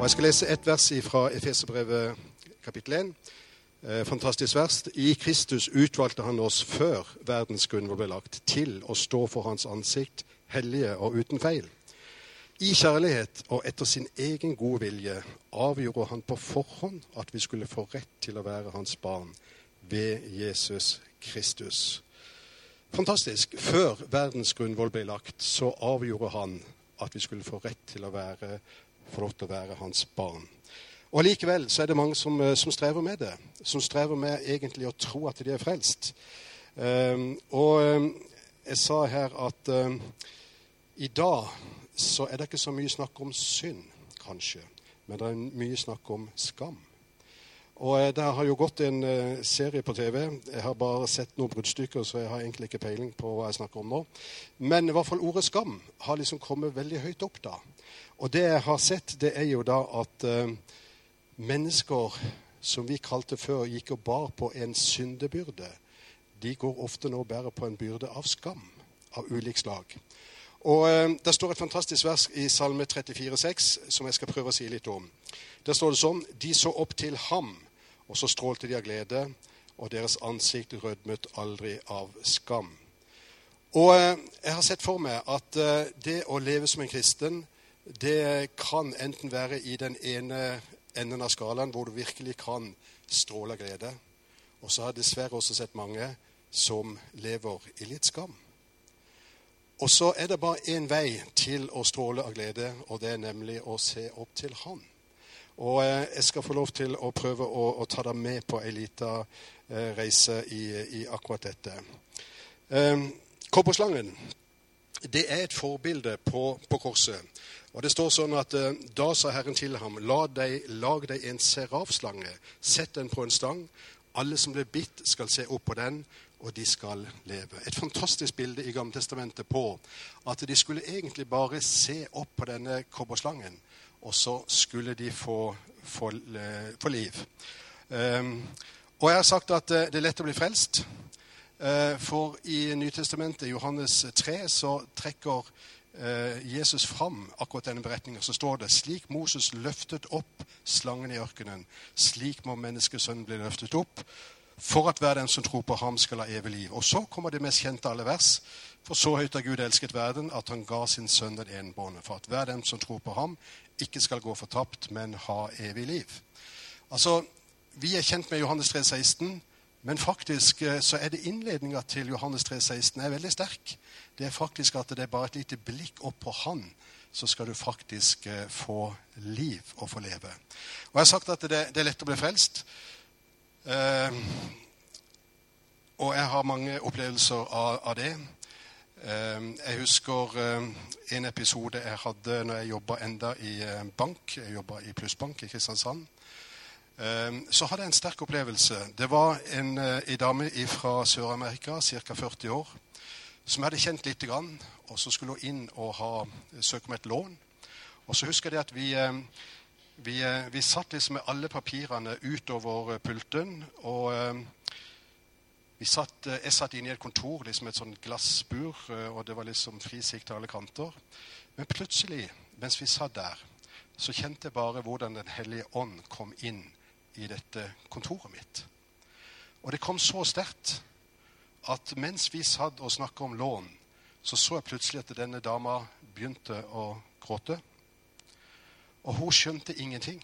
Og Jeg skal lese ett vers fra Efeserbrevet kapittel 1. Eh, fantastisk vers. I Kristus utvalgte han oss før verdens grunnvoll ble lagt, til å stå for hans ansikt, hellige og uten feil. I kjærlighet og etter sin egen gode vilje avgjorde han på forhånd at vi skulle få rett til å være hans barn ved Jesus Kristus. Fantastisk. Før verdens grunnvoll ble lagt, så avgjorde han at vi skulle få rett til å være, få lov til å være hans barn. Og Likevel er det mange som, eh, som, strever med det. Som strever med egentlig å tro at de er frelst. Um, og um, jeg sa her at um, i dag så er det ikke så mye snakk om synd, kanskje. Men det er mye snakk om skam. Og eh, Det har jo gått en uh, serie på TV. Jeg har bare sett noen bruddstykker, så jeg har egentlig ikke peiling på hva jeg snakker om nå. Men i hvert fall ordet skam har liksom kommet veldig høyt opp da. Og det jeg har sett, det er jo da at uh, mennesker som vi kalte før, gikk og bar på en syndebyrde, de går ofte nå bærer på en byrde av skam av ulik slag. Og eh, Det står et fantastisk vers i Salme 34,6 som jeg skal prøve å si litt om. Der står det sånn De så opp til ham, og så strålte de av glede, og deres ansikt rødmet aldri av skam. Og eh, Jeg har sett for meg at eh, det å leve som en kristen, det kan enten være i den ene enden av skalaen hvor du virkelig kan stråle av glede. Og så har jeg dessverre også sett mange som lever i litt skam. Og så er det bare én vei til å stråle av glede, og det er nemlig å se opp til Han. Og eh, jeg skal få lov til å prøve å, å ta deg med på ei lita eh, reise i, i, akkurat dette. Eh, Kobberslangen det er et forbilde på, på korset. Og Det står sånn at eh, da sa Herren til ham, La deg, lag deg en serafslange, sett den på en stang. Alle som ble bitt, skal se opp på den, og de skal leve. Et fantastisk bilde i Gammeltestamentet på at de skulle egentlig bare se opp på denne kobberslangen, og så skulle de få, få, få liv. Um, og jeg har sagt at eh, det er lett å bli frelst. Uh, for i Nytestamentet, Johannes 3, så trekker uh, Jesus fram akkurat denne beretningen. så står det slik Moses løftet opp slangen i ørkenen, slik må menneskesønnen bli løftet opp, for at hver den som tror på ham, skal ha evig liv. Og så kommer det mest kjente alle vers. For så høyt har Gud elsket verden, at han ga sin sønn den enbårne, for at hver den som tror på ham, ikke skal gå fortapt, men ha evig liv. Altså, Vi er kjent med Johannes 3, 16, men faktisk eh, så er det innledninga til Johannes 3, 16 er veldig sterk det er faktisk at det er bare et lite blikk opp på Han, så skal du faktisk eh, få liv og få leve. Og Jeg har sagt at det er lett å bli frelst. Eh, og jeg har mange opplevelser av, av det. Eh, jeg husker eh, en episode jeg hadde når jeg jobba enda i eh, bank. Jeg jobba i Plussbank i Kristiansand. Eh, så hadde jeg en sterk opplevelse. Det var en, en dame fra Sør-Amerika, ca. 40 år som jeg hadde kjent litt, og så skulle hun inn og ha, søke om et lån. Og så husker jeg at vi, eh, vi, eh, vi satt liksom med alle papirene utover pulten. og eh, satt, Jeg satt inne i et kontor, liksom et sånt glassbur, og det var liksom fri sikt til alle kanter. Men plutselig, mens vi satt der, så kjente jeg bare hvordan Den hellige ånd kom inn i dette kontoret mitt. Og det kom så sterkt at mens vi satt og snakka om lån, så så jeg plutselig at denne dama begynte å gråte. Og hun skjønte ingenting.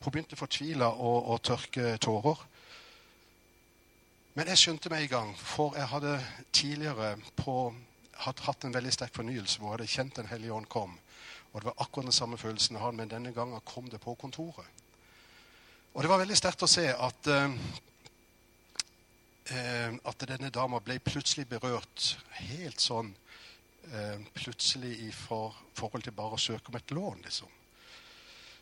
Hun begynte å fortvile og, og tørke tårer. Men jeg skjønte meg i gang, for jeg hadde tidligere på, hadde hatt en veldig sterk fornyelse hvor jeg hadde kjent Den hellige ånd kom. Og det var akkurat den samme følelsen jeg hadde, men denne gangen kom det på kontoret. Og det var veldig sterkt å se at uh, eh, at denne dama ble plutselig berørt helt sånn eh, plutselig i for, forhold til bare å søke om et lån, liksom.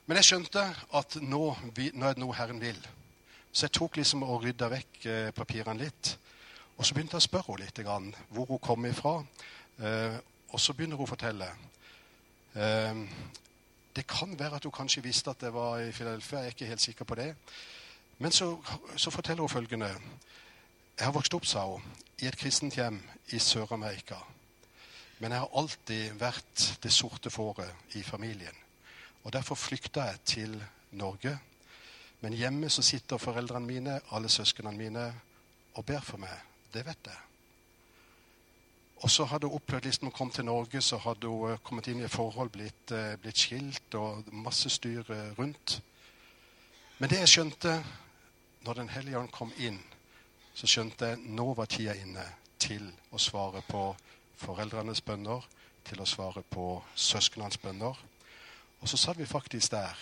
Men jeg skjønte at nå, nå er det noe Herren vil. Så jeg tok liksom og rydda vekk eh, papirene litt. Og så begynte jeg å spørre henne litt grann, hvor hun kom ifra. Eh, og så begynner hun å fortelle. Eh, det kan være at hun kanskje visste at det var i Philadelphia. Jeg er ikke helt sikker på det. Men så, så forteller hun følgende. Jeg har vokst opp, sa hun, i et kristent hjem i Sør-Amerika. Men jeg har alltid vært det sorte fåret i familien. Og Derfor flykta jeg til Norge. Men hjemme så sitter foreldrene mine, alle søsknene mine, og ber for meg. Det vet jeg. Og så hadde hun opplevd liksom hun kom til Norge, så hadde hun eh, kommet inn i et forhold, blitt, eh, blitt skilt og masse styr eh, rundt. Men det jeg skjønte når Den hellige ånd kom inn, så skjønte jeg nå var tida inne til å svare på foreldrenes bønner, til å svare på søsknenes bønner. Og så satt vi faktisk der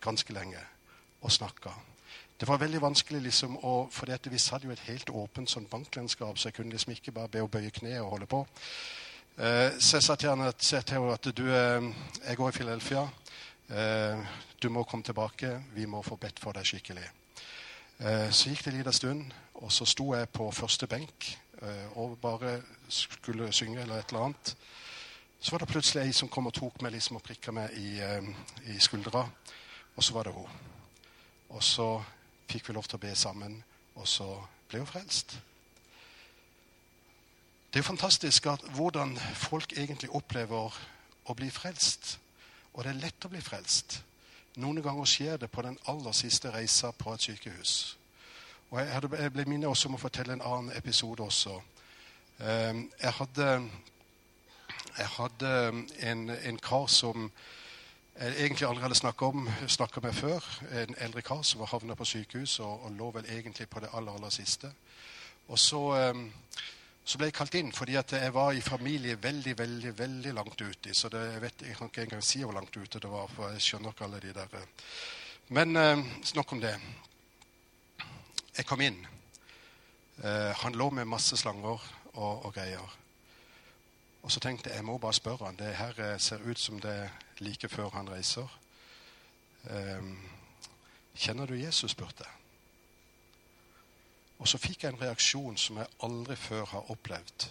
ganske lenge og snakka. Det var veldig vanskelig, liksom, å, for vi satt jo et helt åpent sånn banklandskap, så jeg kunne liksom ikke bare be å bøye kne og holde på. Eh, så jeg sa til henne at, du, eh, jeg går i Philadelphia. Eh, du må komme tilbake. Vi må få bedt for deg skikkelig. Eh, så gikk det en liten stund, og så sto jeg på første benk eh, og bare skulle synge eller et eller annet. Så var det plutselig ei som kom og tok meg liksom og prikka meg i, eh, i skuldra. Og så var det hun. Og så fikk vi lov til å be sammen, og så ble hun frelst. Det er jo fantastisk at hvordan folk egentlig opplever å bli frelst. Og det er lett å bli frelst. Noen ganger skjer det på den aller siste reisa på et sykehus. Og Jeg, jeg ble minnet også om å fortelle en annen episode også. Ehm, jeg hadde, jeg hadde en, en kar som jeg egentlig aldri hadde snakka med før. En eldre kar som var havna på sykehus og, og, lå vel egentlig på det aller, aller siste. Og så, um, så, ble jeg kalt inn fordi at jeg var i familie veldig veldig, veldig langt ute. Så det, jeg, vet, jeg kan ikke engang si hvor langt ute det var, for jeg skjønner ikke alle de der. Eh. Men snakk nok om det. Jeg kom inn. Uh, han lå med masse slanger og, og greier. Og så tenkte jeg jeg må bare spørre han. Det her eh, ser ut som det er like før han reiser. Um, kjenner du Jesus? spurte jeg. Og så fikk jeg en reaksjon som jeg aldri før har opplevd.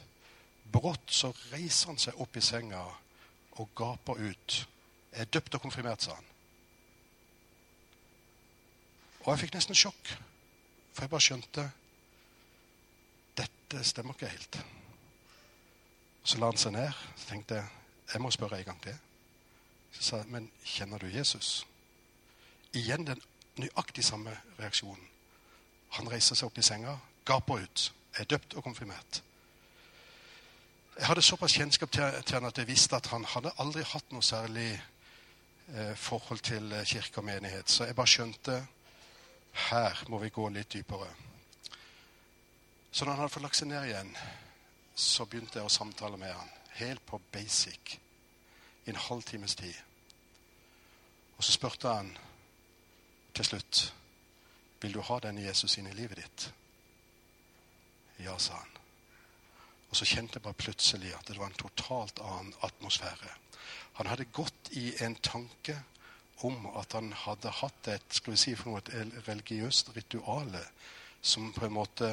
Brått så reiser han seg opp i senga og gaper ut. Jeg er døpt og konfirmert, sa han. Og jeg fikk nesten sjokk, for jeg bare skjønte dette stemmer ikke helt. Så la han seg ned. Så tenkte jeg jeg må spørre en gang til. Så sa jeg, men kjenner du Jesus? Igjen den nøyaktig samme reaksjonen. Han reiser seg opp i senga, gaper ut. Er døpt og konfirmert. Jeg hadde såpass kjennskap til, til han at jeg visste at han hadde aldri hatt noe særlig eh, forhold til eh, kirke og menighet. Så jeg bare skjønte her må vi gå litt dypere. Så når han hadde fått lagt seg ned igjen, så begynte jeg å samtale med han. Helt på basic. I en halvtimes tid. Og så spurte han til slutt vil du ha denne Jesus inn i livet ditt. Ja, sa han. Og så kjente jeg bare plutselig at det var en totalt annen atmosfære. Han hadde gått i en tanke om at han hadde hatt et skal vi si for noe, et religiøst rituale som på en måte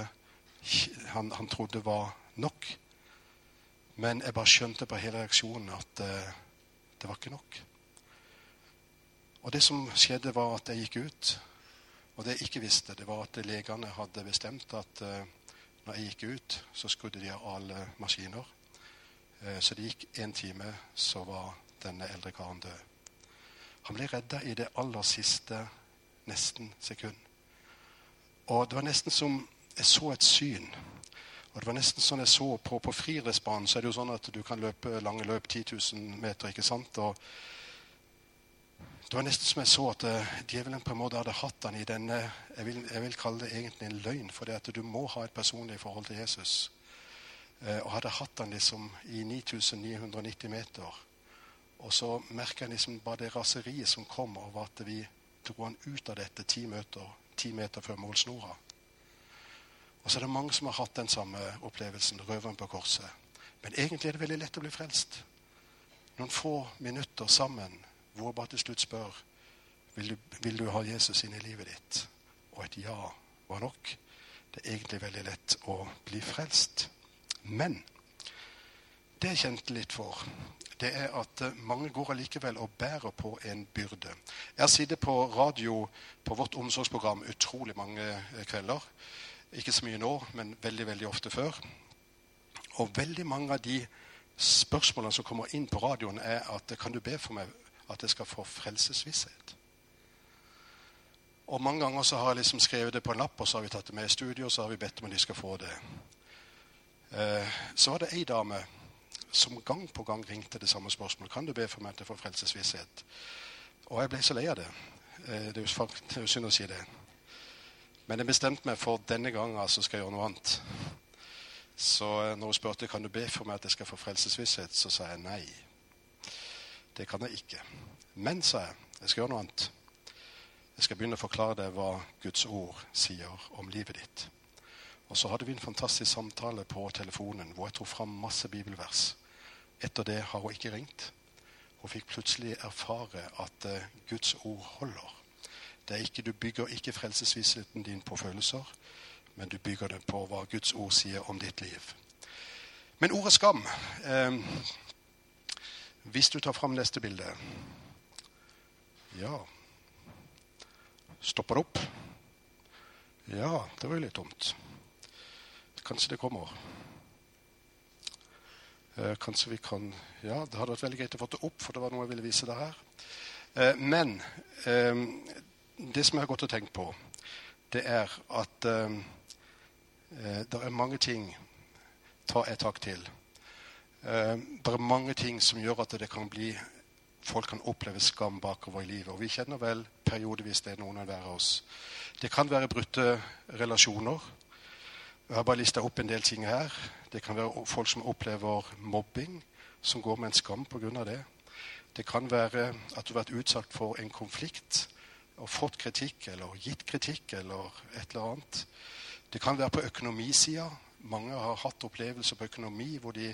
han, han trodde var nok. Men jeg bare skjønte på hele reaksjonen at uh, det var ikke nok. Og det som skjedde, var at jeg gikk ut. Og det jeg ikke visste, det var at legene hadde bestemt at uh, når jeg gikk ut, så skrudde de av alle maskiner. Uh, så det gikk én time, så var denne eldre karen død. Han ble redda i det aller siste nesten sekund. Og det var nesten som jeg så et syn. Og det var nesten sånn jeg så På, på friidrettsbanen så er det jo sånn at du kan løpe lange løp 10 000 meter. ikke sant? Og det var nesten som jeg så at uh, djevelen på en måte hadde hatt han i denne jeg vil, jeg vil kalle det egentlig en løgn, for det at du må ha et personlig forhold til Jesus. Uh, og hadde hatt han liksom i 9990 meter. Og så merker jeg liksom bare det raseriet som kom over at vi dro han ut av dette ti meter, ti meter før målsnora. Og så er det mange som har hatt den samme opplevelsen, røveren på korset. Men egentlig er det veldig lett å bli frelst. Noen få minutter sammen hvor bare til slutt spør vil du, vil du ha Jesus inn i livet ditt. Og et ja var nok. Det er egentlig veldig lett å bli frelst. Men det jeg kjente litt for, det er at mange går allikevel og bærer på en byrde. Jeg har sittet på radio på vårt omsorgsprogram utrolig mange kvelder. Ikke så mye nå, men veldig veldig ofte før. Og veldig mange av de spørsmålene som kommer inn på radioen, er at kan du be for meg at jeg skal få frelsesvisshet. Og Mange ganger så har jeg liksom skrevet det på en lapp, og så har vi tatt det med i studio, og så har vi bedt om at de skal få det. Eh, så var det ei dame som gang på gang ringte det samme spørsmålet. Kan du be for meg at jeg får frelsesvisshet? Og jeg ble så lei av det. Eh, det er jo synd å si det. Men jeg bestemte meg for denne gangen altså skal jeg gjøre noe annet. Så eh, når hun spurte kan du be for meg at jeg skal få frelsesvisshet, så sa jeg nei. Det kan jeg ikke. Men, sa jeg, jeg skal gjøre noe annet. Jeg skal begynne å forklare deg hva Guds ord sier om livet ditt. Og så hadde vi en fantastisk samtale på telefonen hvor jeg tok fram masse bibelvers. Etter det har hun ikke ringt. Hun fikk plutselig erfare at uh, Guds ord holder. Ikke, du bygger ikke frelsesvissheten din på følelser, men du bygger den på hva Guds ord sier om ditt liv. Men ordet skam eh, Hvis du tar fram neste bilde Ja Stopper det opp? Ja, det var jo litt tomt. Kanskje det kommer. Eh, kanskje vi kan Ja, det hadde vært veldig greit å få det opp, for det var noe jeg ville vise deg her. Eh, men eh, det som jeg har gått og tenkt på, det er at det er mange ting ta et tak til. det er mange ting som gjør at det kan bli folk kan oppleve skam bakover i livet. Og vi kjenner vel periodevis det noen av oss. Det kan være brutte relasjoner. Jeg har bare lista opp en del ting her. Det kan være folk som opplever mobbing, som går med en skam pga. det. Det kan være at du har vært utsatt for en konflikt og fått kritikk eller gitt kritikk eller et eller annet. Det kan være på økonomisida. Mange har hatt opplevelser på økonomi hvor de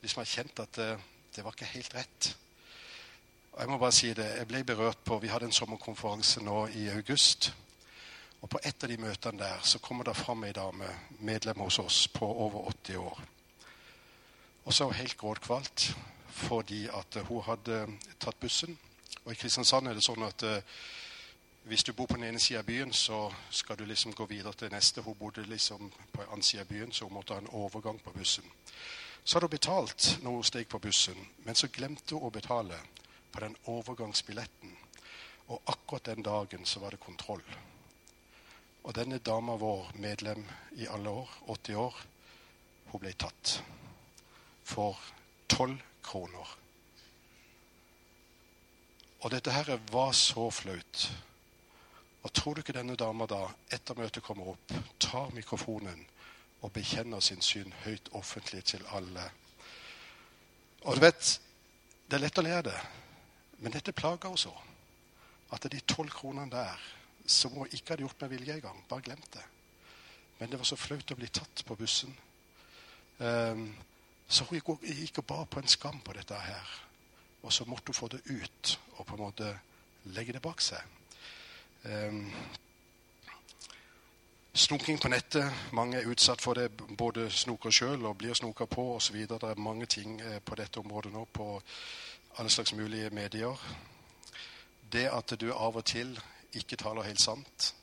liksom har kjent at det, det var ikke helt rett. Jeg må bare si det, jeg ble berørt på, Vi hadde en sommerkonferanse nå i august. Og På et av de møtene der så kommer det fram ei dame, medlem hos oss, på over 80 år. Og så helt gråtkvalt fordi at hun hadde tatt bussen. Og I Kristiansand er det sånn at uh, hvis du bor på den ene sida av byen, så skal du liksom gå videre til neste. Hun bodde liksom på den andre sida av byen, så hun måtte ha en overgang på bussen. Så hadde hun betalt når hun steg på bussen, men så glemte hun å betale på den overgangsbilletten. Og akkurat den dagen så var det kontroll. Og denne dama vår, medlem i alle år, 80 år, hun ble tatt for 12 kroner. Og dette her var så flaut. Og tror du ikke denne dama da, etter møtet kommer opp, tar mikrofonen og bekjenner sin syn høyt offentlig til alle? Og du vet, det er lett å le av det, men dette plager oss òg. At de tolv kronene der som hun ikke hadde gjort med vilje engang. Bare glemt det. Men det var så flaut å bli tatt på bussen. Um, så hun gikk og ba på en skam på dette her. Og så måtte hun få det ut og på en måte legge det bak seg. Um, Snoking på nettet. Mange er utsatt for det. Både snoker sjøl og blir snoka på osv. Det er mange ting eh, på dette området nå på alle slags mulige medier. Det at du av og til ikke taler helt sant,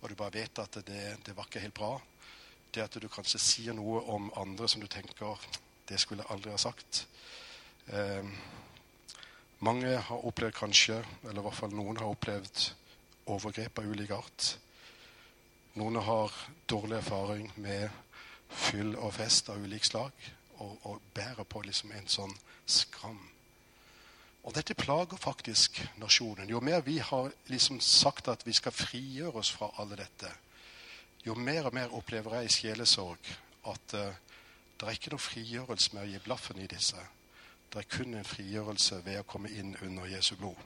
og du bare vet at det, det var ikke helt bra, det at du kanskje sier noe om andre som du tenker det skulle jeg aldri ha sagt. Eh, mange har opplevd kanskje, eller i hvert fall noen har opplevd overgrep av ulik art. Noen har dårlig erfaring med fyll og fest av ulik slag og, og bærer på liksom en sånn skram og dette plager faktisk nasjonen. Jo mer vi har liksom sagt at vi skal frigjøre oss fra alle dette, jo mer og mer opplever jeg i sjelesorg at uh, det er ikke noe frigjørelse med å gi blaffen i disse. Det er kun en frigjørelse ved å komme inn under Jesu blod.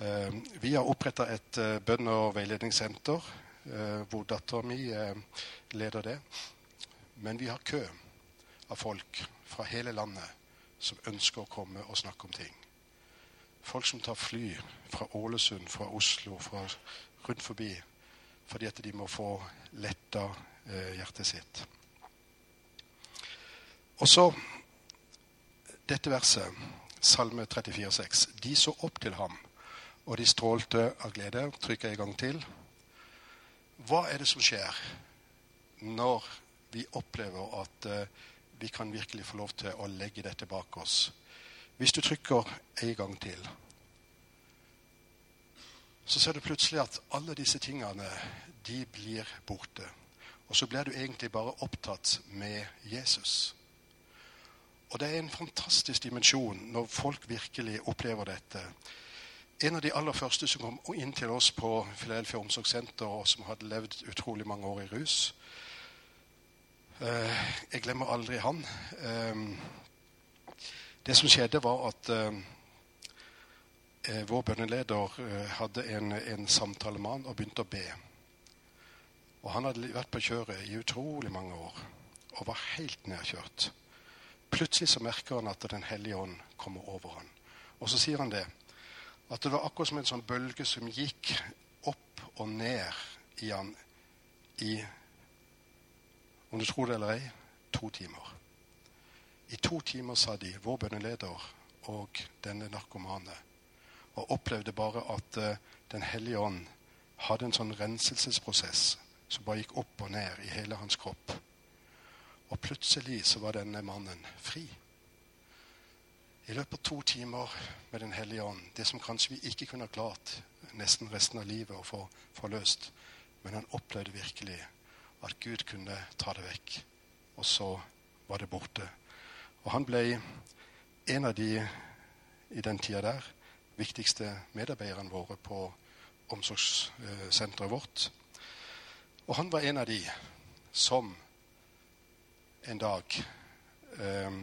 Uh, vi har oppretta et bønn- og veiledningssenter uh, hvor dattera mi leder det. Men vi har kø av folk fra hele landet som ønsker å komme og snakke om ting. Folk som tar fly fra Ålesund, fra Oslo, fra rundt forbi fordi at de må få letta eh, hjertet sitt. Og så dette verset, Salme 34,6. De så opp til ham, og de strålte av glede. Trykker jeg en gang til. Hva er det som skjer når vi opplever at eh, vi kan virkelig få lov til å legge dette bak oss? Hvis du trykker en gang til, så ser du plutselig at alle disse tingene de blir borte. Og så blir du egentlig bare opptatt med Jesus. Og det er en fantastisk dimensjon når folk virkelig opplever dette. En av de aller første som kom inn til oss på Philadelphia omsorgssenter, og som hadde levd utrolig mange år i rus eh, Jeg glemmer aldri han. Eh, det som skjedde, var at eh, vår bønneleder hadde en, en samtale med han og begynte å be. Og han hadde vært på kjøret i utrolig mange år og var helt nedkjørt. Plutselig så merker han at Den hellige ånd kommer over han. Og så sier han det. At det var akkurat som en sånn bølge som gikk opp og ned i han i Om du tror det eller ei to timer. I to timer sa de, vår bønneleder og denne narkomane, og opplevde bare at uh, Den hellige ånd hadde en sånn renselsesprosess som bare gikk opp og ned i hele hans kropp. Og plutselig så var denne mannen fri. I løpet av to timer med Den hellige ånd, det som kanskje vi ikke kunne ha klart nesten resten av livet å få, få løst, men han opplevde virkelig at Gud kunne ta det vekk. Og så var det borte. Og han ble en av de i den tida der viktigste medarbeiderne våre på omsorgssenteret vårt. Og han var en av de som en dag eh,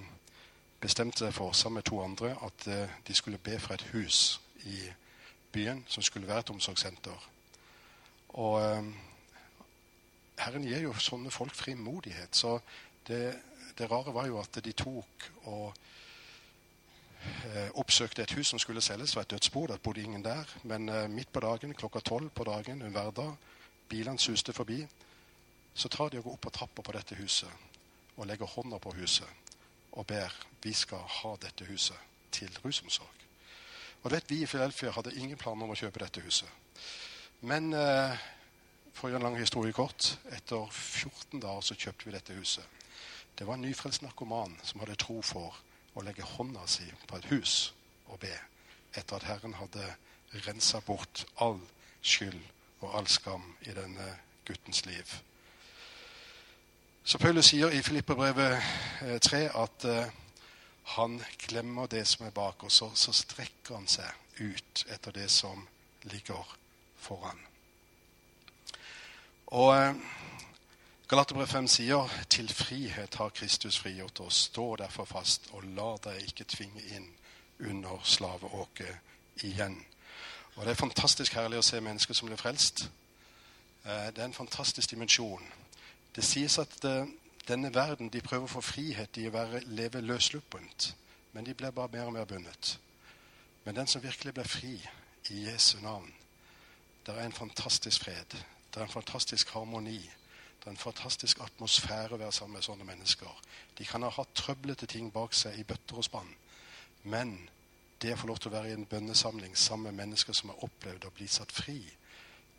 bestemte seg for, sammen med to andre, at eh, de skulle be fra et hus i byen som skulle være et omsorgssenter. Og eh, Herren gir jo sånne folk frimodighet. Så det, det rare var jo at de tok og eh, oppsøkte et hus som skulle selges. Var et dødsbo. Det bodde ingen der. Men eh, midt på dagen, klokka tolv på dagen en hverdag, bilene suste forbi, så tar de og går opp på trappa på dette huset og legger hånda på huset og ber vi skal ha dette huset til rusomsorg. Og vet Vi i Philadelphia hadde ingen planer om å kjøpe dette huset. Men eh, for å gjøre en lang historie kort, etter 14 dager så kjøpte vi dette huset. Det var en nyfrelst narkoman som hadde tro for å legge hånda si på et hus og be, etter at Herren hadde rensa bort all skyld og all skam i denne guttens liv. Så Paulus sier i Filippebrevet 3 eh, at uh, han glemmer det som er bak, og så, så, strekker han seg ut etter det som ligger foran. Og Galaterbrev 5 sier til frihet har Kristus frigjort oss. Stå derfor fast og la deg ikke tvinge inn under slaveåket igjen. Og Det er fantastisk herlig å se mennesker som blir frelst. Det er en fantastisk dimensjon. Det sies at uh, denne verden de prøver å få frihet i å være, leve løssluppent. Men de blir bare mer og mer bundet. Men den som virkelig blir fri i Jesu navn, det er en fantastisk fred. Det er en fantastisk harmoni. Det er en fantastisk atmosfære å være sammen med sånne mennesker. De kan ha hatt trøblete ting bak seg i bøtter og spann. Men det å få lov til å være i en bønnesamling sammen med mennesker som har opplevd å bli satt fri,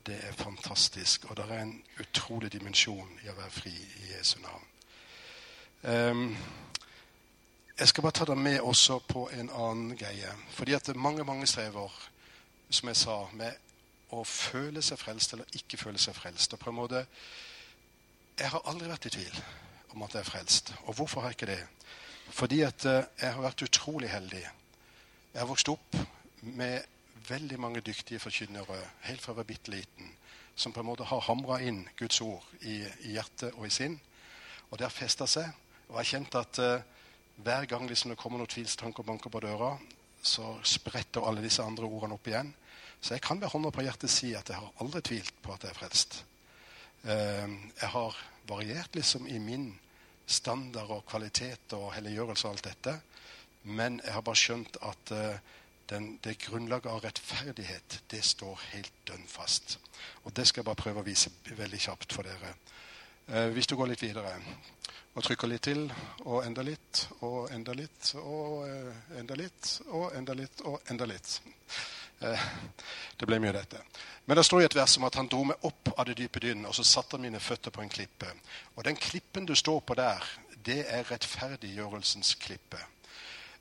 det er fantastisk. Og det er en utrolig dimensjon i å være fri i Jesu navn. Um, jeg skal bare ta deg med også på en annen greie. Fordi at mange mange strever, som jeg sa, med å føle seg frelst eller ikke føle seg frelst. Og på en måte Jeg har aldri vært i tvil om at jeg er frelst. Og hvorfor har jeg ikke det? Fordi at eh, jeg har vært utrolig heldig. Jeg har vokst opp med veldig mange dyktige forkynnere helt fra jeg var bitte liten, som på en måte har hamra inn Guds ord i, i hjertet og i sinn. Og det har festa seg. Og jeg har kjent at uh, hver gang liksom det kommer noen tvilstanker og banker på døra, så spretter alle disse andre ordene opp igjen. Så jeg kan ved hånda på hjertet si at jeg har aldri tvilt på at jeg er frelst. Uh, jeg har variert liksom i min standard og kvalitet og helliggjørelse og alt dette. Men jeg har bare skjønt at uh, den, det grunnlaget av rettferdighet, det står helt dønn fast. Og det skal jeg bare prøve å vise veldig kjapt for dere. Eh, hvis du går litt videre og trykker litt til, og enda litt, og enda litt, og eh, enda litt, og enda litt, og enda litt. Eh, det ble mye, dette. Men det står i et vers om at han dro meg opp av det dype dynen, og så satte han mine føtter på en klippe. Og den klippen du står på der, det er rettferdiggjørelsens klippe.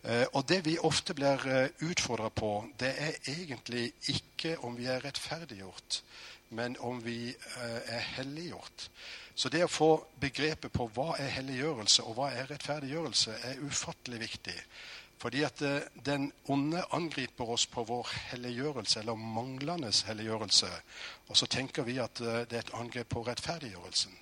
Eh, og det vi ofte blir utfordra på, det er egentlig ikke om vi er rettferdiggjort, men om vi er helliggjort. Så det å få begrepet på hva er helliggjørelse og hva er rettferdiggjørelse, er ufattelig viktig. Fordi at eh, den onde angriper oss på vår helliggjørelse, eller manglende helliggjørelse. Og så tenker vi at eh, det er et angrep på rettferdiggjørelsen.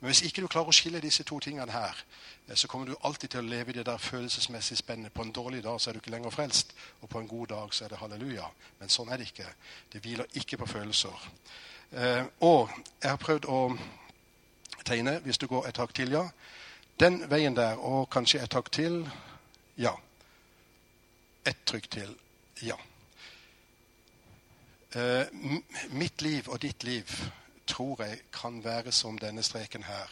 Men hvis ikke du klarer å skille disse to tingene her, eh, så kommer du alltid til å leve i det der følelsesmessige spennet. På en dårlig dag så er du ikke lenger frelst, og på en god dag så er det halleluja. Men sånn er det ikke. Det hviler ikke på følelser. Og jeg har prøvd å tegne, hvis du går et hakk til, ja. Den veien der, og kanskje et hakk til. Ja. Ett trykk til. Ja. Uh, mitt liv og ditt liv tror jeg kan være som denne streken her.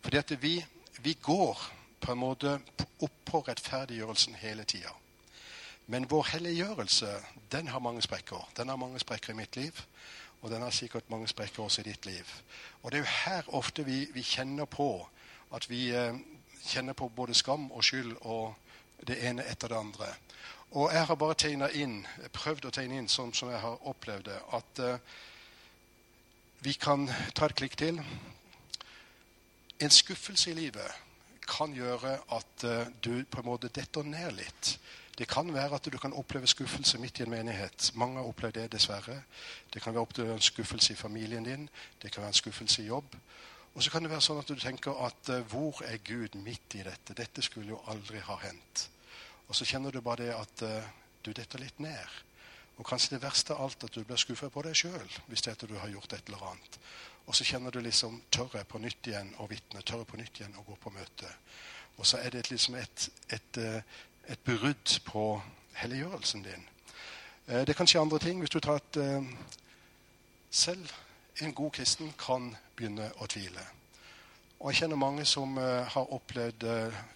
Fordi at vi, vi går på en måte opp på rettferdiggjørelsen hele tida. Men vår helliggjørelse den har mange sprekker. Den har mange sprekker i mitt liv, og den har sikkert mange sprekker også i ditt liv. Og det er jo her ofte vi, vi kjenner på at vi eh, kjenner på både skam og skyld og det ene etter det andre. Og jeg har bare tegna inn, prøvd å tegne inn sånn som jeg har opplevd det, at uh, vi kan ta et klikk til. En skuffelse i livet kan gjøre at uh, du på en måte detter ned litt. Det kan være at du kan oppleve skuffelse midt i en menighet. Mange har opplevd det, dessverre. Det kan være en skuffelse i familien din, det kan være en skuffelse i jobb. Og så kan det være sånn at du tenker at uh, hvor er Gud midt i dette? Dette skulle jo aldri ha hendt. Og så kjenner du bare det at uh, du detter litt ned. Og kanskje det verste av alt at du blir skuffa på deg sjøl hvis det er at du har gjort et eller annet. Og så kjenner du liksom Tør jeg på nytt igjen å vitne? Tør jeg på nytt igjen å gå på møte? Og så er det liksom et, et, et, et brudd på helliggjørelsen din. Uh, det kan skje andre ting. Hvis du tar et uh, Selv en god kristen kan begynne å tvile. Og jeg kjenner mange som har opplevd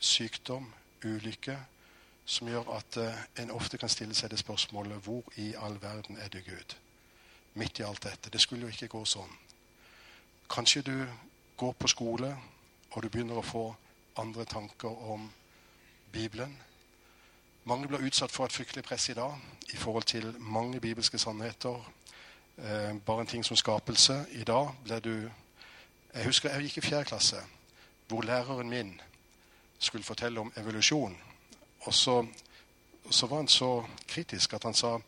sykdom, ulykke, som gjør at uh, en ofte kan stille seg det spørsmålet hvor i all verden er du Gud? Midt i alt dette. Det skulle jo ikke gå sånn. Kanskje du går på skole, og du begynner å få andre tanker om Bibelen. Mange blir utsatt for et fryktelig press i dag i forhold til mange bibelske sannheter. Eh, bare en ting som skapelse. I dag ble du Jeg husker jeg gikk i fjerde klasse, hvor læreren min skulle fortelle om evolusjon. Og så, så, var han så kritisk at han sa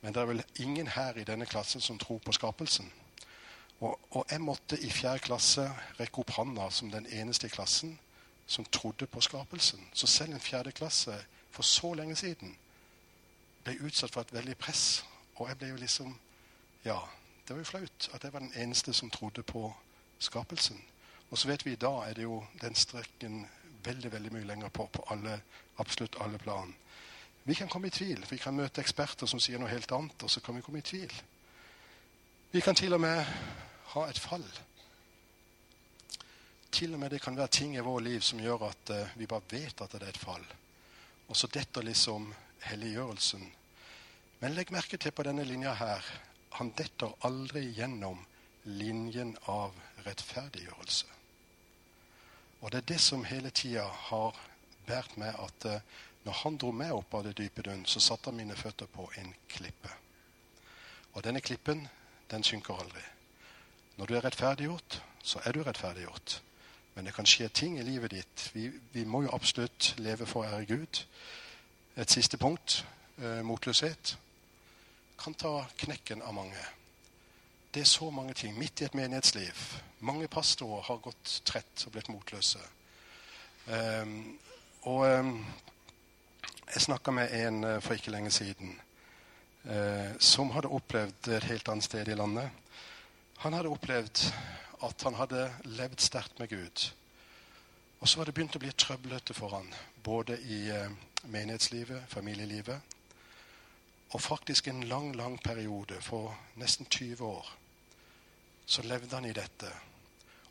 men det er vel ingen her i denne klassen som tror på skapelsen. Og, og jeg måtte i fjerde klasse rekke opp handa som den eneste i klassen som trodde på skapelsen. Så selv en fjerde klasse for så lenge siden ble utsatt for et veldig press. Og jeg ble jo liksom Ja, det var jo flaut at jeg var den eneste som trodde på skapelsen. Og så vet vi i dag er det jo den strekken veldig veldig mye lenger på på alle, absolutt alle plan. Vi kan komme i tvil. Vi kan møte eksperter som sier noe helt annet, og så kan vi komme i tvil. Vi kan til og med ha et fall. Til og med det kan være ting i vårt liv som gjør at uh, vi bare vet at det er et fall. Og så detter liksom helliggjørelsen. Men legg merke til på denne linja her. Han detter aldri gjennom linjen av rettferdiggjørelse. Og det er det som hele tida har båret med at uh, når han dro meg opp av det dype dønn, så satte han mine føtter på en klippe. Og denne klippen, den synker aldri. Når du er rettferdiggjort, så er du rettferdiggjort. Men det kan skje ting i livet ditt. Vi, vi må jo absolutt leve for å ære Gud. Et siste punkt eh, motløshet kan ta knekken av mange. Det er så mange ting midt i et menighetsliv. Mange pastorer har gått trett og blitt motløse. Um, og um, jeg snakka med en uh, for ikke lenge siden uh, som hadde opplevd et helt annet sted i landet. Han hadde opplevd at han hadde levd sterkt med Gud. Og så var det begynt å bli trøblete for han, både i menighetslivet, familielivet, og faktisk en lang, lang periode, for nesten 20 år, så levde han i dette.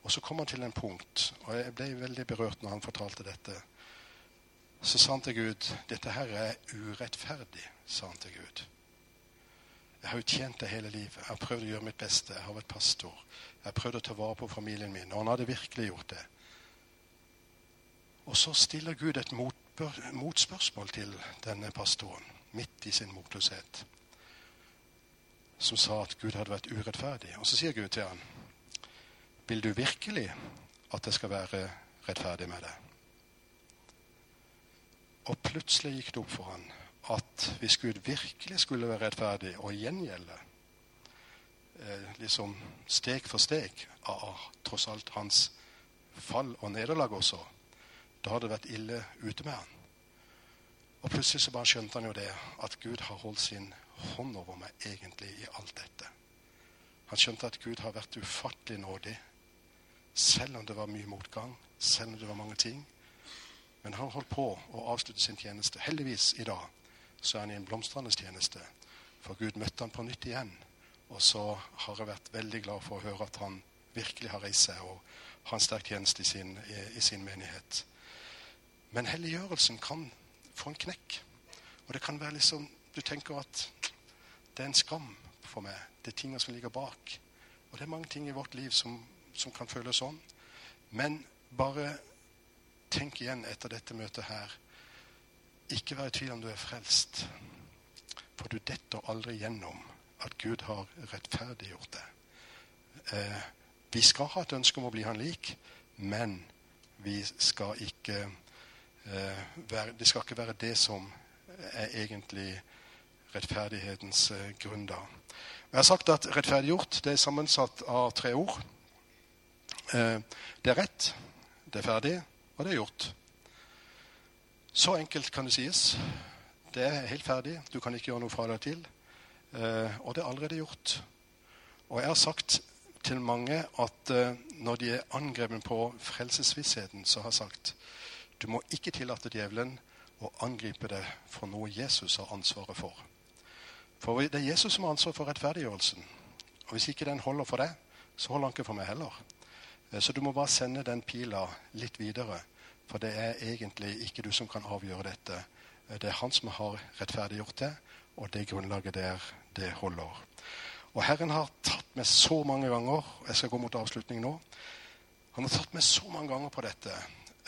Og så kom han til en punkt, og jeg ble veldig berørt når han fortalte dette. Så sa han til Gud dette her er urettferdig, sa han til Gud. Jeg har jo tjent det hele livet. Jeg har prøvd å gjøre mitt beste. Jeg har vært pastor. Jeg har prøvd å ta vare på familien min. Og han hadde virkelig gjort det. Og så stiller Gud et motspørsmål til denne pastoren midt i sin motløshet, som sa at Gud hadde vært urettferdig. Og så sier Gud til han, vil du virkelig at jeg skal være rettferdig med deg? Og plutselig gikk det opp for han at hvis Gud virkelig skulle være rettferdig og gjengjelde eh, liksom steg for steg av tross alt hans fall og nederlag også, da hadde det vært ille ute med han. Og plutselig så bare skjønte han jo det, at Gud har holdt sin hånd over meg egentlig i alt dette. Han skjønte at Gud har vært ufattelig nådig, selv om det var mye motgang, selv om det var mange ting. Men han holdt på å avslutte sin tjeneste. Heldigvis i dag så er han i en blomstrende tjeneste. For Gud møtte han på nytt igjen. Og så har jeg vært veldig glad for å høre at han virkelig har reist seg og har en sterk tjeneste i sin, i, i sin menighet. Men helliggjørelsen kan få en knekk. Og det kan være liksom Du tenker at det er en skam for meg. Det er tingene som ligger bak. Og det er mange ting i vårt liv som, som kan føles sånn. Men bare tenk igjen etter dette møtet her. Ikke vær i tvil om du er frelst. For du detter aldri gjennom at Gud har rettferdiggjort det. Eh, vi skal ha et ønske om å bli han lik, men vi skal ikke Eh, det skal ikke være det som er egentlig rettferdighetens eh, grunn. da. Jeg har sagt at rettferdiggjort det er sammensatt av tre ord. Eh, det er rett, det er ferdig, og det er gjort. Så enkelt kan det sies. Det er helt ferdig. Du kan ikke gjøre noe fra deg til. Og det er allerede gjort. Og jeg har sagt til mange at når de er angrepet på frelsesvissheten, så har jeg sagt du må ikke tillate djevelen å angripe deg for noe Jesus har ansvaret for. For det er Jesus som har ansvaret for rettferdiggjørelsen. Og hvis ikke den holder for deg, så holder han ikke for meg heller. Eh, så du må bare sende den pila litt videre. For det er egentlig ikke du som kan avgjøre dette. Eh, det er han som har rettferdiggjort det, og det grunnlaget der, det holder. Og Herren har tatt meg så mange ganger Jeg skal gå mot avslutning nå. Han har tatt meg så mange ganger på dette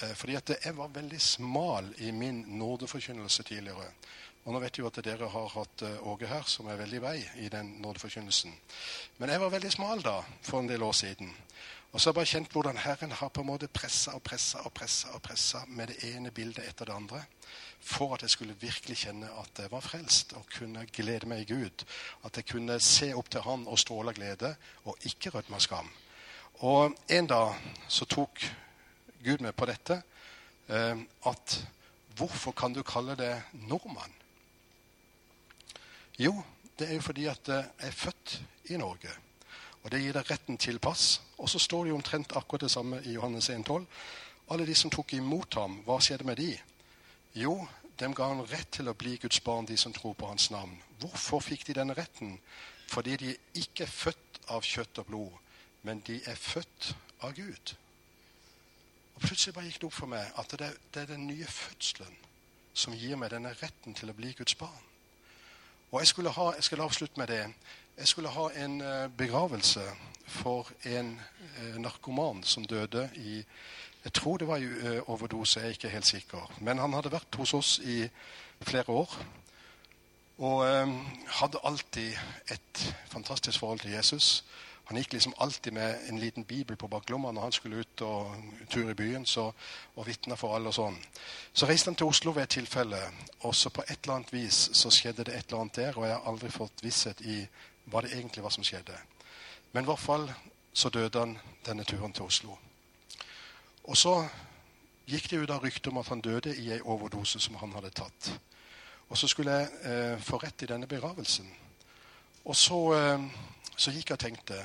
Eh, fordi at jeg var veldig smal i min nådeforkynnelse tidligere. Og nå vet jeg jo at dere har hatt Åge her, som er veldig vei i den nådeforkynnelsen. Men jeg var veldig smal da, for en del år siden. Og så har jeg bare kjent hvordan Herren har på en måte pressa og pressa og pressa og pressa med det ene bildet etter det andre. For at jeg skulle virkelig kjenne at jeg var frelst og kunne glede meg i Gud. At jeg kunne se opp til Han og stråle glede og ikke rødme av skam. Og en dag så tok Gud med på dette. Eh, at hvorfor kan du kalle det nordmann? Jo, det er jo fordi at jeg er født i Norge. Og det gir deg retten til pass. Og så står det jo omtrent akkurat det samme i Johannes 1,12. Alle de som tok imot ham, hva skjedde med de? Jo, dem ga han rett til å bli Guds barn, de som tror på hans navn. Hvorfor fikk de denne retten? Fordi de ikke er født av kjøtt og blod, men de er født av Gud. Og Plutselig bare gikk det opp for meg at det, er den nye fødselen som gir meg denne retten til å bli Guds barn. Og Jeg skulle ha, jeg skulle avslutte med det. Jeg skulle ha en eh, begravelse for en eh, narkoman som døde i Jeg tror det var i eh, overdose, jeg er ikke helt sikker. Men han hadde vært hos oss i flere år. Og hadde alltid et fantastisk forhold til Jesus. Han gikk liksom alltid med en liten bibel på baklomma når han skulle ut og tur i byen så, og vitne for alle. og sånn. Så reiste han til Oslo ved et tilfelle, og så på et eller annet vis så skjedde det et eller annet der. Og jeg har aldri fått visshet i hva det egentlig var som skjedde. Men i hvert fall så døde han denne turen til Oslo. Og så gikk det jo da rykte om at han døde i ei overdose som han hadde tatt. Og så skulle jeg eh, få rett i denne begravelsen. Og så, eh, så gikk jeg og tenkte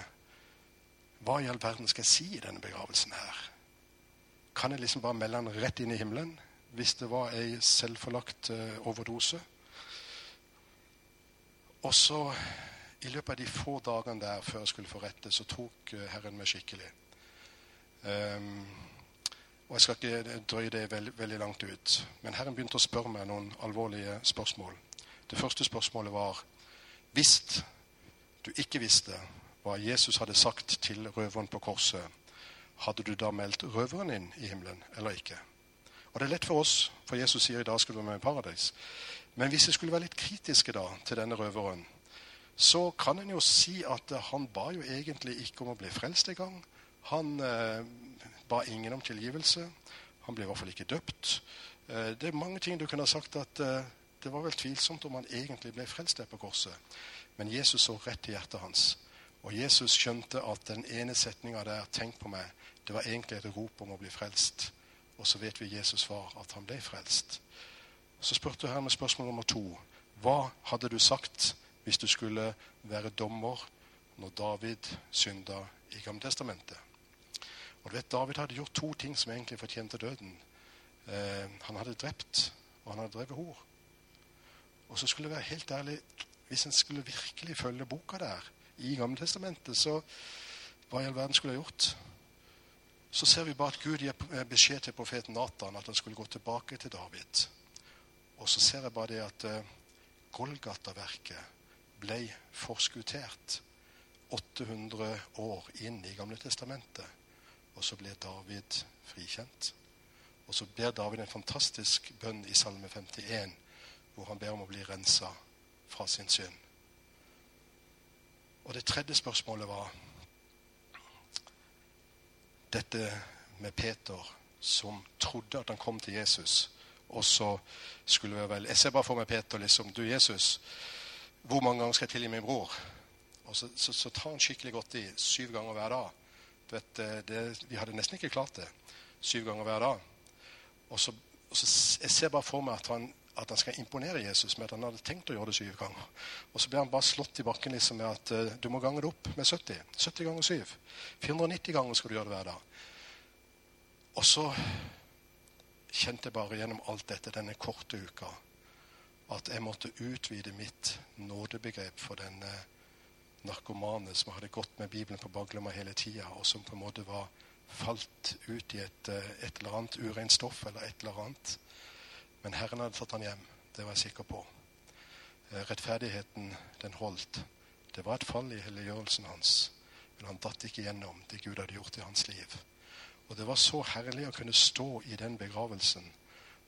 hva i all verden skal jeg si i denne begravelsen her? Kan jeg liksom bare melde han rett inn i himmelen hvis det var ei selvforlagt eh, overdose? Og så, i løpet av de få dagene der før jeg skulle få rette, så tok uh, Herren meg skikkelig. Um, og Jeg skal ikke drøye det veld, veldig langt ut. Men Herren begynte å spørre meg noen alvorlige spørsmål. Det første spørsmålet var Hvis du ikke visste hva Jesus hadde sagt til røveren på korset, hadde du da meldt røveren inn i himmelen eller ikke? Og det er lett for oss, for Jesus sier i dag skal du være med i paradis. Men hvis jeg skulle være litt kritiske da til denne røveren, så kan en jo si at han ba jo egentlig ikke om å bli frelst engang. Han eh, ba ingen om tilgivelse. Han ble i hvert fall ikke døpt. Eh, det er mange ting du kunne ha sagt at eh, det var vel tvilsomt om han egentlig ble frelst der på korset. Men Jesus så rett i hjertet hans. Og Jesus skjønte at den ene setninga der, 'tenk på meg', det var egentlig et rop om å bli frelst. Og så vet vi Jesus svar, at han ble frelst. Så spurte med spørsmål nummer to. Hva hadde du sagt hvis du skulle være dommer når David synda i Gammeltestamentet? Og du vet, David hadde gjort to ting som egentlig fortjente døden. Eh, han hadde drept, og han hadde drevet hor. Og så skulle jeg være helt ærlig Hvis en skulle virkelig følge boka der i Gammeltestamentet, så hva i all verden skulle jeg gjort? Så ser vi bare at Gud gir beskjed til profeten Natan at han skulle gå tilbake til David. Og så ser jeg bare det at uh, Golgata-verket ble forskuttert 800 år inn i Gamle Testamentet. Og så ble David frikjent. Og så ber David en fantastisk bønn i Salme 51 hvor han ber om å bli rensa fra sin synd. Og det tredje spørsmålet var dette med Peter som trodde at han kom til Jesus. Og så skulle vi vel Jeg ser bare for meg Peter liksom Du, Jesus, hvor mange ganger skal jeg tilgi min bror? Og så, så, så tar han skikkelig godt i. Syv ganger hver dag. Vet, det, vi hadde nesten ikke klart det. Syv ganger hver dag. Og så, og så Jeg ser bare for meg at han at han skal imponere Jesus med at han hadde tenkt å gjøre det syv ganger. Og så blir han bare slått i bakken liksom med at uh, du må gange det opp med 70. 70 ganger 7. 490 ganger skal du gjøre det hver dag. Og så kjente jeg bare gjennom alt dette denne korte uka at jeg måtte utvide mitt nådebegrep for denne narkomane som hadde gått med Bibelen på baklomma hele tida, og som på en måte var falt ut i et, eh, et eller annet ureint stoff eller et eller annet men Herren hadde tatt han hjem. Det var jeg sikker på. Eh, rettferdigheten, den holdt. Det var et fall i helliggjørelsen hans. Men han datt ikke gjennom det Gud hadde gjort i hans liv. Og det var så herlig å kunne stå i den begravelsen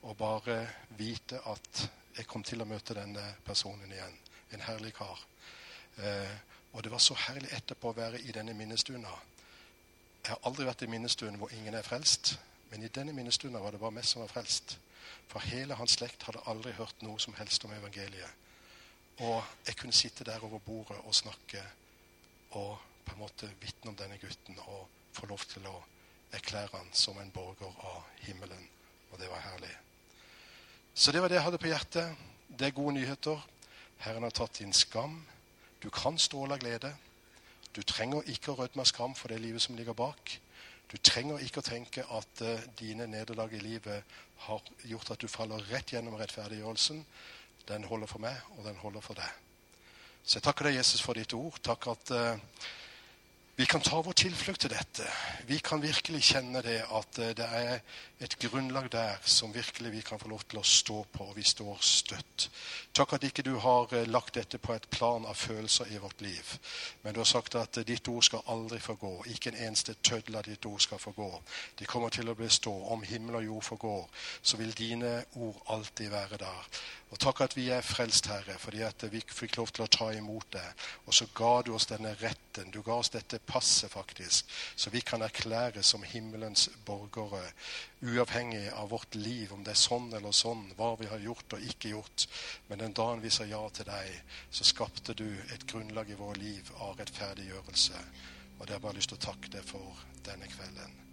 og bare vite at jeg kom til å møte denne personen igjen. En herlig kar. Eh, og det var så herlig etterpå å være i denne minnestunda. Jeg har aldri vært i minnestuen hvor ingen er frelst, men i denne minnestunda var det bare meg som var frelst. For hele hans slekt hadde aldri hørt noe som helst om evangeliet. Og jeg kunne sitte der over bordet og snakke og på en måte vitne om denne gutten og få lov til å erklære han som en borger av himmelen. Og det var herlig. Så det var det jeg hadde på hjertet. Det er gode nyheter. Herren har tatt din skam. Du kan stråle av glede. Du trenger ikke å rødme av skam for det livet som ligger bak. Du trenger ikke å tenke at uh, dine nederlag i livet har gjort at du faller rett gjennom rettferdiggjørelsen. Den holder for meg, og den holder for deg. Så jeg takker deg, Jesus, for ditt ord. Takk at uh, vi kan ta vår tilflukt til dette. Vi kan virkelig kjenne det at eh, det er et grunnlag der som virkelig vi kan få lov til å stå på, og vi står støtt. Takk at ikke du har eh, lagt dette på et plan av følelser i vårt liv, men du har sagt at ditt ord skal aldri forgå. Ikke en eneste tøddel av ditt ord skal forgå. De kommer til å bestå. Om himmel og jord forgår, så vil dine ord alltid være der. Og takk at vi er frelst, Herre, fordi at vi fikk lov til å ta imot det. Og så ga du oss denne retten. Du ga oss dette passet, faktisk, så vi kan erklære som himmelens borgere, uavhengig av vårt liv, om det er sånn eller sånn, hva vi har gjort og ikke gjort. Men den dagen vi sa ja til deg, så skapte du et grunnlag i vårt liv av rettferdiggjørelse. Og det har jeg bare lyst til å takke deg for denne kvelden.